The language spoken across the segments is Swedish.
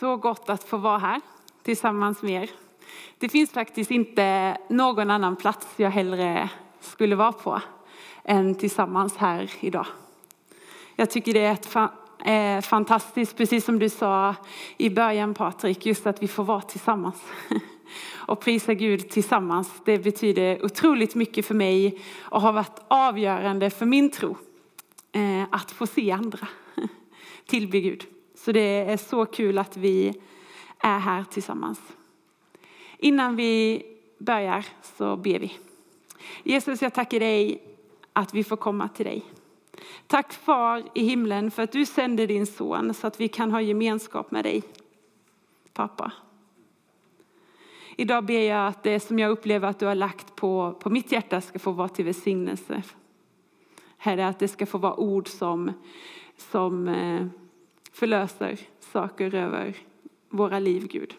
så gott att få vara här tillsammans med er. Det finns faktiskt inte någon annan plats jag hellre skulle vara på än tillsammans här idag. Jag tycker det är ett eh, fantastiskt, precis som du sa i början Patrik, just att vi får vara tillsammans. Och prisa Gud tillsammans, det betyder otroligt mycket för mig och har varit avgörande för min tro. Eh, att få se andra tillbe Gud. Så det är så kul att vi är här tillsammans. Innan vi börjar så ber vi. Jesus, jag tackar dig att vi får komma till dig. Tack far i himlen för att du sände din son så att vi kan ha gemenskap med dig. Pappa. Idag ber jag att det som jag upplever att du har lagt på, på mitt hjärta ska få vara till välsignelse. Herre, att det ska få vara ord som, som eh, förlöser saker över våra liv, Gud.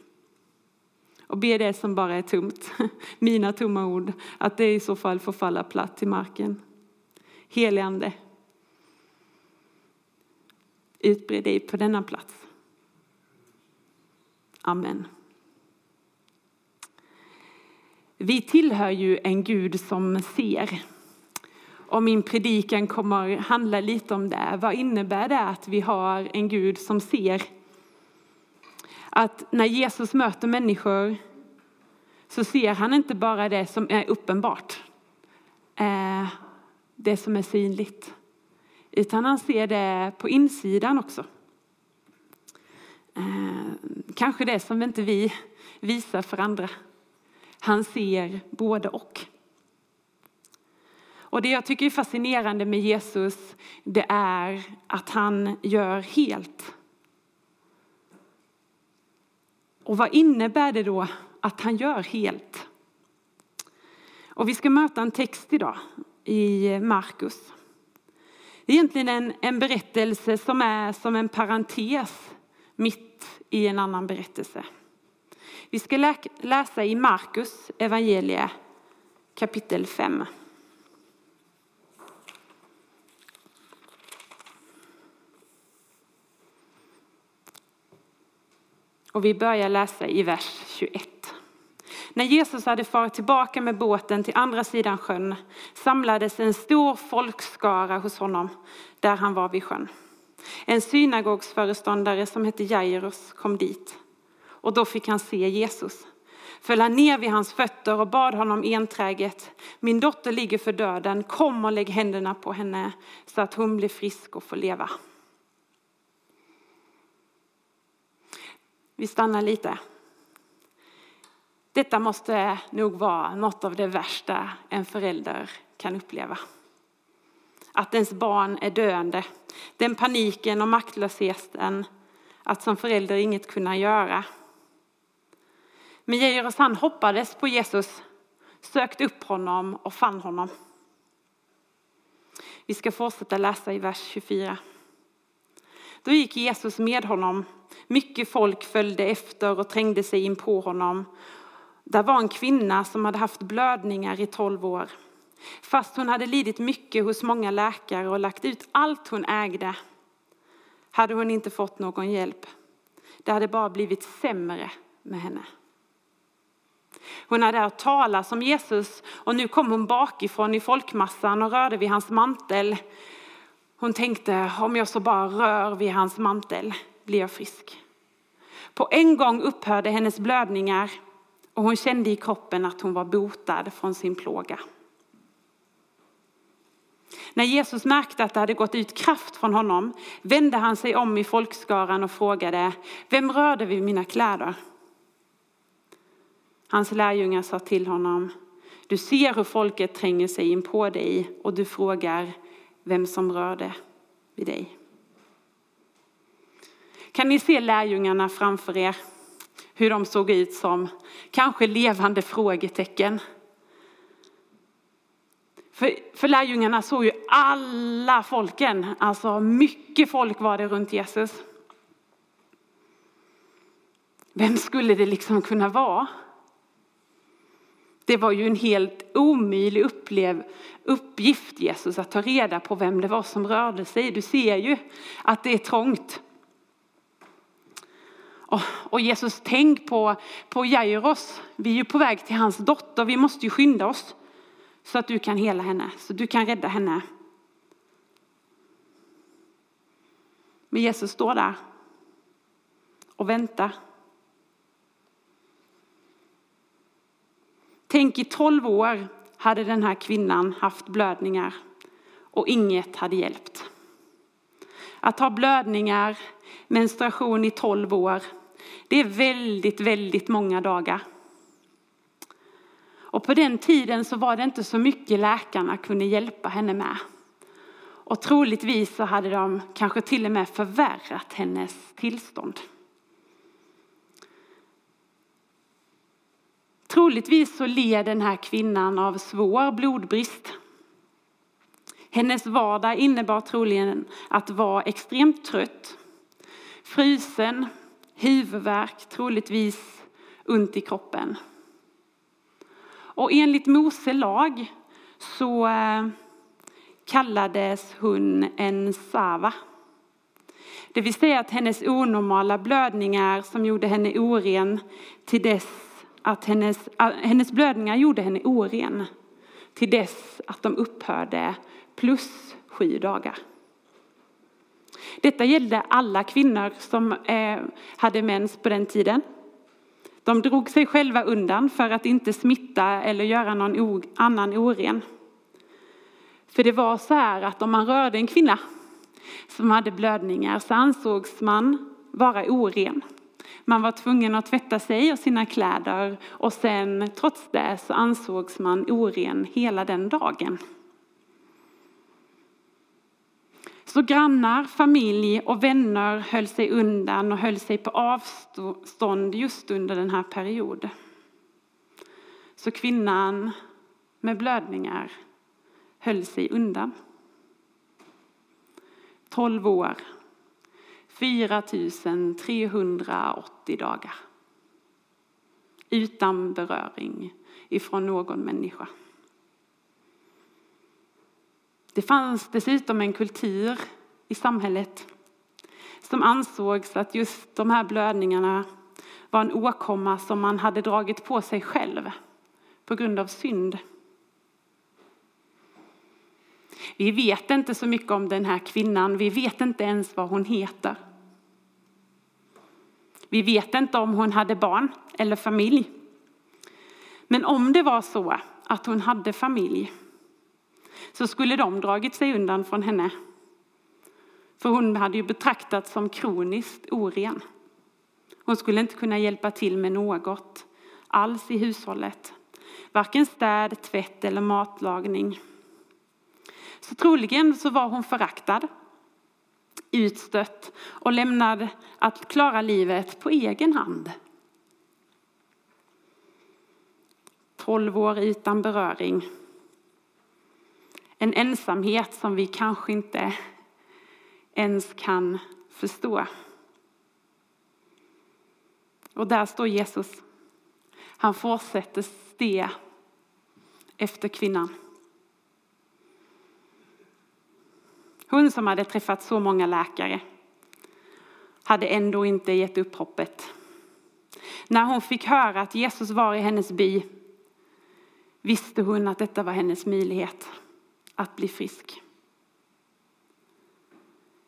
Och be det som bara är tomt, mina tomma ord, att det i så fall får falla platt till marken. Helige utbred dig på denna plats. Amen. Vi tillhör ju en Gud som ser. Och min predikan kommer handla lite om det. Vad innebär det att vi har en Gud som ser? Att när Jesus möter människor så ser han inte bara det som är uppenbart, eh, det som är synligt, utan han ser det på insidan också. Eh, kanske det som inte vi visar för andra. Han ser både och. Och det jag tycker är fascinerande med Jesus, det är att han gör helt. Och vad innebär det då att han gör helt? Och vi ska möta en text idag i Markus. Det är egentligen en, en berättelse som är som en parentes mitt i en annan berättelse. Vi ska läsa i Markus evangelie kapitel 5. Och vi börjar läsa i vers 21. När Jesus hade farit tillbaka med båten till andra sidan sjön samlades en stor folkskara hos honom där han var vid sjön. En synagogsföreståndare som hette Jairus kom dit och då fick han se Jesus. Föll han ner vid hans fötter och bad honom enträget. Min dotter ligger för döden, kom och lägg händerna på henne så att hon blir frisk och får leva. Vi stannar lite. Detta måste nog vara något av det värsta en förälder kan uppleva. Att ens barn är döende. Den paniken och maktlösheten att som förälder inget kunna göra. Men Jairus han hoppades på Jesus, sökte upp honom och fann honom. Vi ska fortsätta läsa i vers 24. Då gick Jesus med honom. Mycket folk följde efter och trängde sig in på honom. Där var en kvinna som hade haft blödningar i tolv år. Fast hon hade lidit mycket hos många läkare och lagt ut allt hon ägde hade hon inte fått någon hjälp. Det hade bara blivit sämre med henne. Hon hade hört talas om Jesus och nu kom hon bakifrån i folkmassan och rörde vid hans mantel. Hon tänkte, om jag så bara rör vid hans mantel blir jag frisk. På en gång upphörde hennes blödningar och hon kände i kroppen att hon var botad från sin plåga. När Jesus märkte att det hade gått ut kraft från honom vände han sig om i folkskaran och frågade, vem rörde vid mina kläder? Hans lärjungar sa till honom, du ser hur folket tränger sig in på dig och du frågar vem som rörde vid dig. Kan ni se lärjungarna framför er? Hur de såg ut som kanske levande frågetecken. För, för lärjungarna såg ju alla folken, alltså mycket folk var det runt Jesus. Vem skulle det liksom kunna vara? Det var ju en helt omöjlig upplev, uppgift Jesus att ta reda på vem det var som rörde sig. Du ser ju att det är trångt. Och, och Jesus, tänk på, på Jairos. Vi är ju på väg till hans dotter. Vi måste ju skynda oss så att du kan hela henne, så du kan rädda henne. Men Jesus står där och väntar. Tänk i tolv år hade den här kvinnan haft blödningar och inget hade hjälpt. Att ha blödningar, menstruation i tolv år, det är väldigt, väldigt många dagar. Och på den tiden så var det inte så mycket läkarna kunde hjälpa henne med. Och troligtvis så hade de kanske till och med förvärrat hennes tillstånd. Troligtvis så led den här kvinnan av svår blodbrist. Hennes vardag innebar troligen att vara extremt trött, frusen, huvudvärk, troligtvis ont i kroppen. Och enligt Mose lag så eh, kallades hon en sava. Det vill säga att hennes onormala blödningar som gjorde henne oren till dess att hennes, hennes blödningar gjorde henne oren till dess att de upphörde plus sju dagar. Detta gällde alla kvinnor som eh, hade mens på den tiden. De drog sig själva undan för att inte smitta eller göra någon annan oren. För det var så här att om man rörde en kvinna som hade blödningar så ansågs man vara oren. Man var tvungen att tvätta sig och sina kläder och sen trots det så ansågs man oren hela den dagen. Så grannar, familj och vänner höll sig undan och höll sig på avstånd just under den här perioden. Så kvinnan med blödningar höll sig undan. 12 år, 4 380 dagar. Utan beröring ifrån någon människa. Det fanns dessutom en kultur i samhället som ansågs att just de här blödningarna var en åkomma som man hade dragit på sig själv på grund av synd. Vi vet inte så mycket om den här kvinnan. Vi vet inte ens vad hon heter. Vi vet inte om hon hade barn eller familj. Men om det var så att hon hade familj så skulle de dragit sig undan från henne. För hon hade ju betraktats som kroniskt oren. Hon skulle inte kunna hjälpa till med något alls i hushållet. Varken städ, tvätt eller matlagning. Så troligen så var hon föraktad, utstött och lämnad att klara livet på egen hand. Tolv år utan beröring. En ensamhet som vi kanske inte ens kan förstå. Och där står Jesus. Han fortsätter se efter kvinnan. Hon som hade träffat så många läkare hade ändå inte gett upp hoppet. När hon fick höra att Jesus var i hennes by visste hon att detta var hennes möjlighet att bli frisk.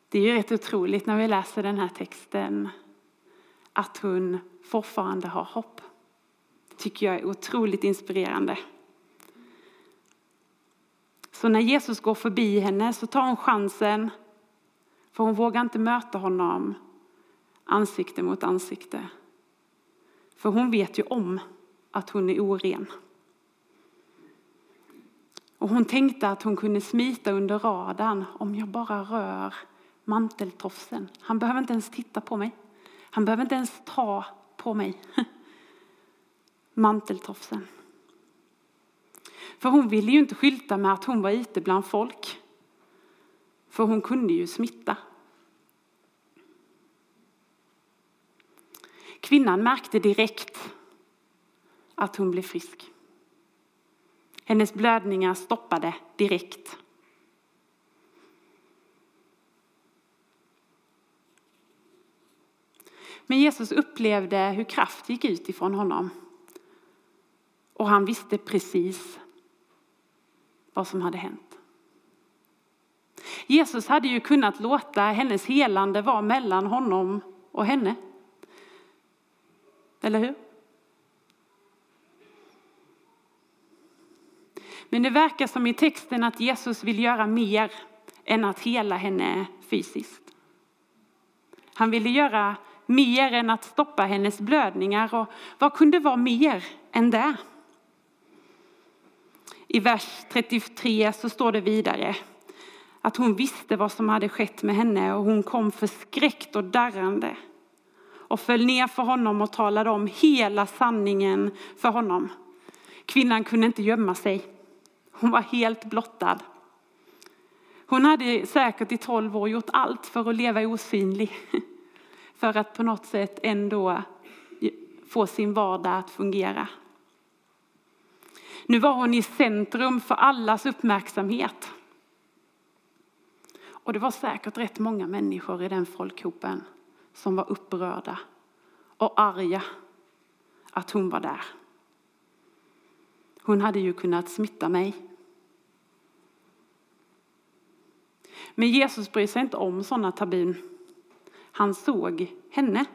Det är ju rätt otroligt när vi läser den här texten att hon fortfarande har hopp. Det tycker jag är otroligt inspirerande. Så när Jesus går förbi henne så tar hon chansen, för hon vågar inte möta honom ansikte mot ansikte. För hon vet ju om att hon är oren. Och hon tänkte att hon kunde smita under radarn om jag bara rör manteltofsen. Han behöver inte ens titta på mig. Han behöver inte ens ta på mig. Manteltofsen. För hon ville ju inte skylta med att hon var ute bland folk. För hon kunde ju smitta. Kvinnan märkte direkt att hon blev frisk. Hennes blödningar stoppade direkt. Men Jesus upplevde hur kraft gick ut ifrån honom. Och han visste precis vad som hade hänt. Jesus hade ju kunnat låta hennes helande vara mellan honom och henne. Eller hur? Men det verkar som i texten att Jesus vill göra mer än att hela henne fysiskt. Han ville göra mer än att stoppa hennes blödningar. Och vad kunde vara mer än det? I vers 33 så står det vidare att hon visste vad som hade skett med henne och hon kom förskräckt och darrande och föll ner för honom och talade om hela sanningen för honom. Kvinnan kunde inte gömma sig. Hon var helt blottad. Hon hade säkert i tolv år gjort allt för att leva osynlig. För att på något sätt ändå få sin vardag att fungera. Nu var hon i centrum för allas uppmärksamhet. Och det var säkert rätt många människor i den folkhopen som var upprörda och arga att hon var där. Hon hade ju kunnat smitta mig. Men Jesus bryr sig inte om sådana tabun. Han såg henne.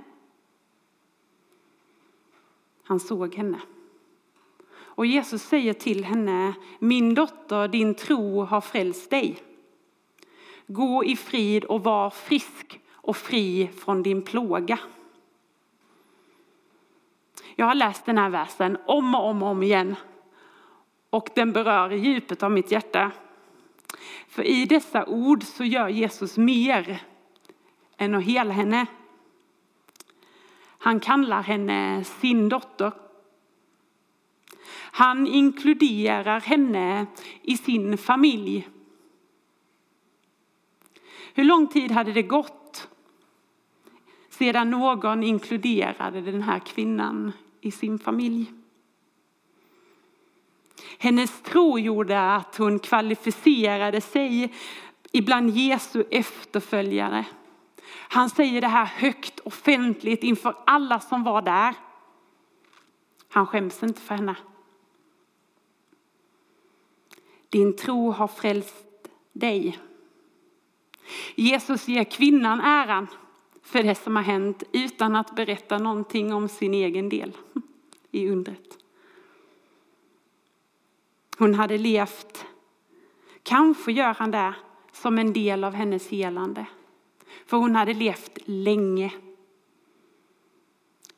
Han såg henne. Och Jesus säger till henne, min dotter, din tro har frälst dig. Gå i frid och var frisk och fri från din plåga. Jag har läst den här versen om och om och om igen och den berör i djupet av mitt hjärta. För i dessa ord så gör Jesus mer än att hela henne. Han kallar henne sin dotter. Han inkluderar henne i sin familj. Hur lång tid hade det gått sedan någon inkluderade den här kvinnan i sin familj? Hennes tro gjorde att hon kvalificerade sig ibland Jesu efterföljare. Han säger det här högt offentligt inför alla som var där. Han skäms inte för henne. Din tro har frälst dig. Jesus ger kvinnan äran för det som har hänt utan att berätta någonting om sin egen del i undret. Hon hade levt, kanske gör han det som en del av hennes helande. För hon hade levt länge.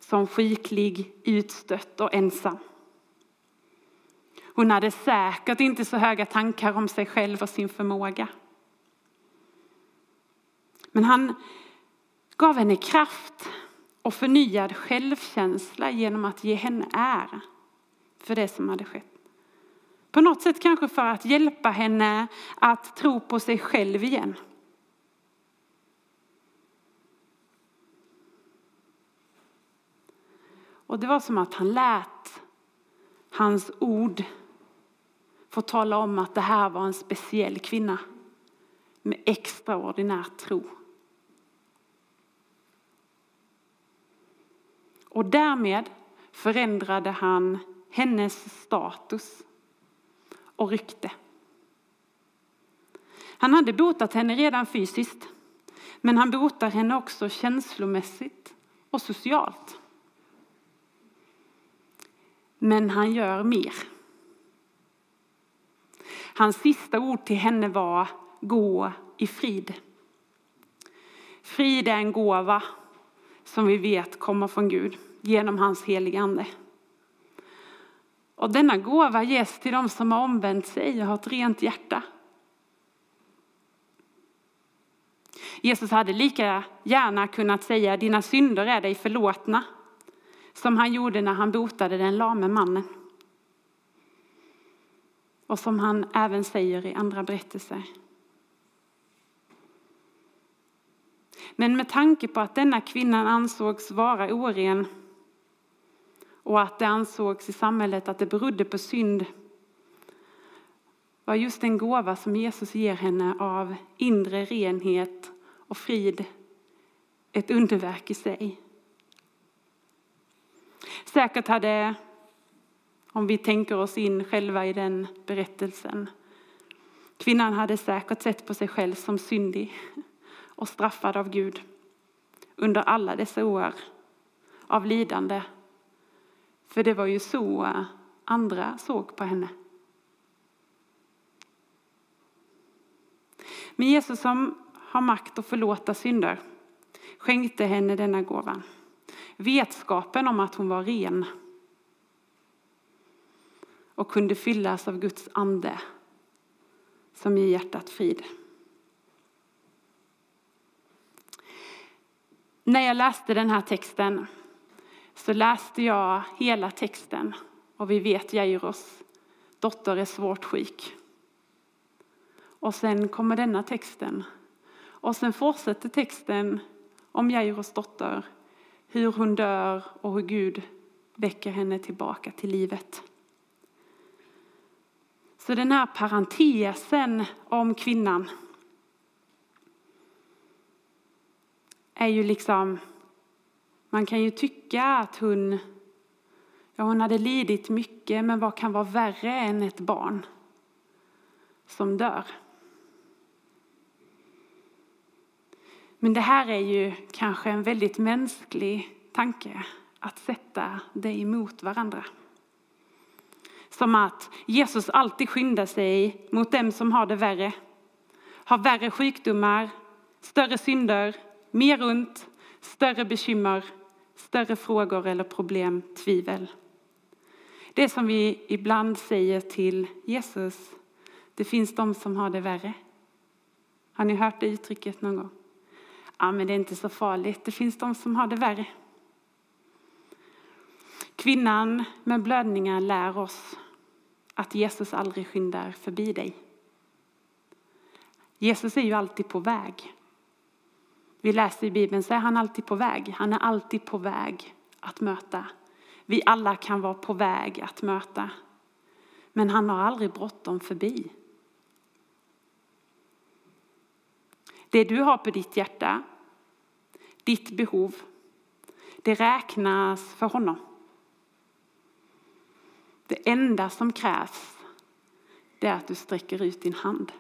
Som sjuklig, utstött och ensam. Hon hade säkert inte så höga tankar om sig själv och sin förmåga. Men han gav henne kraft och förnyad självkänsla genom att ge henne ära för det som hade skett. På något sätt kanske för att hjälpa henne att tro på sig själv igen. Och det var som att han lät hans ord få tala om att det här var en speciell kvinna med extraordinär tro. Och därmed förändrade han hennes status och rykte. Han hade botat henne redan fysiskt, men han botar henne också känslomässigt och socialt. Men han gör mer. Hans sista ord till henne var gå i frid. Frid är en gåva som vi vet kommer från Gud genom hans heliga ande. Och denna gåva ges till dem som har omvänt sig och har ett rent hjärta. Jesus hade lika gärna kunnat säga dina synder är dig förlåtna som han gjorde när han botade den lame mannen. Och som han även säger i andra berättelser. Men med tanke på att denna kvinnan ansågs vara oren och att det ansågs i samhället att det berodde på synd var just den gåva som Jesus ger henne av inre renhet och frid ett underverk i sig. Säkert hade, om vi tänker oss in själva i den berättelsen, kvinnan hade säkert sett på sig själv som syndig och straffad av Gud under alla dessa år av lidande. För det var ju så andra såg på henne. Men Jesus som har makt att förlåta synder skänkte henne denna gåvan. Vetskapen om att hon var ren och kunde fyllas av Guds ande som ger hjärtat frid. När jag läste den här texten så läste jag hela texten och vi vet Jairos dotter är svårt sjuk. Och sen kommer denna texten. Och sen fortsätter texten om Jairos dotter, hur hon dör och hur Gud väcker henne tillbaka till livet. Så den här parentesen om kvinnan är ju liksom, man kan ju tycka att hon, ja hon hade lidit mycket, men vad kan vara värre än ett barn som dör? Men det här är ju kanske en väldigt mänsklig tanke, att sätta det emot varandra. Som att Jesus alltid skyndar sig mot dem som har det värre, har värre sjukdomar, större synder, mer runt, större bekymmer, större frågor eller problem, tvivel. Det som vi ibland säger till Jesus, det finns de som har det värre. Har ni hört det uttrycket någon gång? Ja, men det är inte så farligt. Det finns de som har det värre. Kvinnan med blödningar lär oss att Jesus aldrig skyndar förbi dig. Jesus är ju alltid på väg. Vi läser i Bibeln så är han alltid på väg. Han är alltid på väg att möta. Vi alla kan vara på väg att möta. Men han har aldrig bråttom förbi. Det du har på ditt hjärta, ditt behov, det räknas för honom. Det enda som krävs det är att du sträcker ut din hand.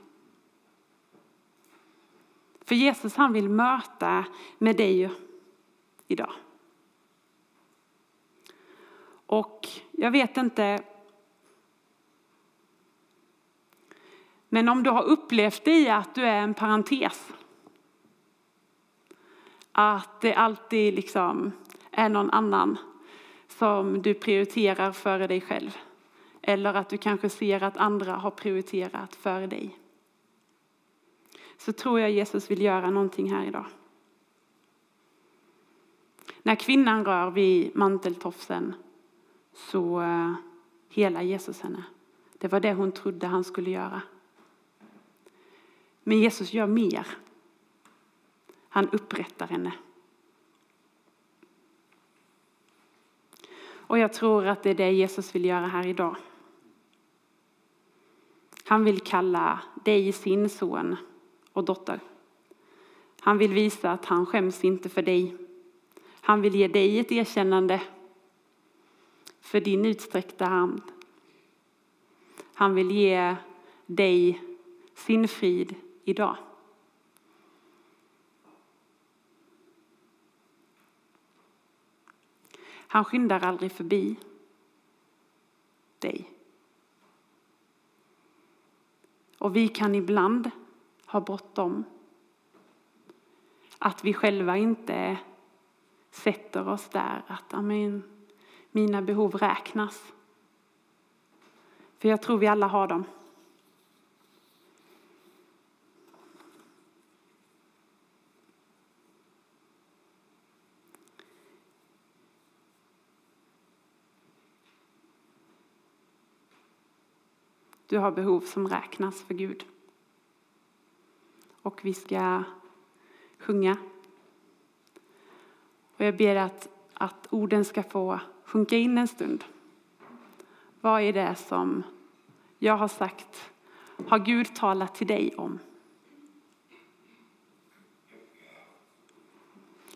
För Jesus han vill möta med dig idag. Och jag vet inte Men om du har upplevt i att du är en parentes att det alltid liksom är någon annan som du prioriterar före dig själv. Eller att du kanske ser att andra har prioriterat före dig. Så tror jag Jesus vill göra någonting här idag. När kvinnan rör vid manteltofsen så eh, helar Jesus henne. Det var det hon trodde han skulle göra. Men Jesus gör mer. Han upprättar henne. Och jag tror att det är det Jesus vill göra här idag. Han vill kalla dig sin son och dotter. Han vill visa att han skäms inte för dig. Han vill ge dig ett erkännande för din utsträckta hand. Han vill ge dig sin frid idag. Han skyndar aldrig förbi dig. Och vi kan ibland ha bråttom. Att vi själva inte sätter oss där att amen, mina behov räknas. För jag tror vi alla har dem. Du har behov som räknas för Gud. Och vi ska sjunga. Och jag ber att, att orden ska få sjunka in en stund. Vad är det som jag har sagt, har Gud talat till dig om?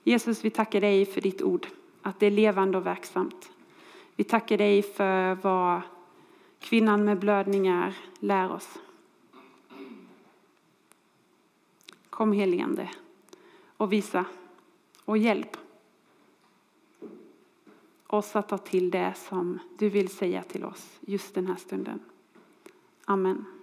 Jesus, vi tackar dig för ditt ord, att det är levande och verksamt. Vi tackar dig för vad kvinnan med blödningar lär oss. Kom heligande och visa och hjälp oss att ta till det som du vill säga till oss just den här stunden. Amen.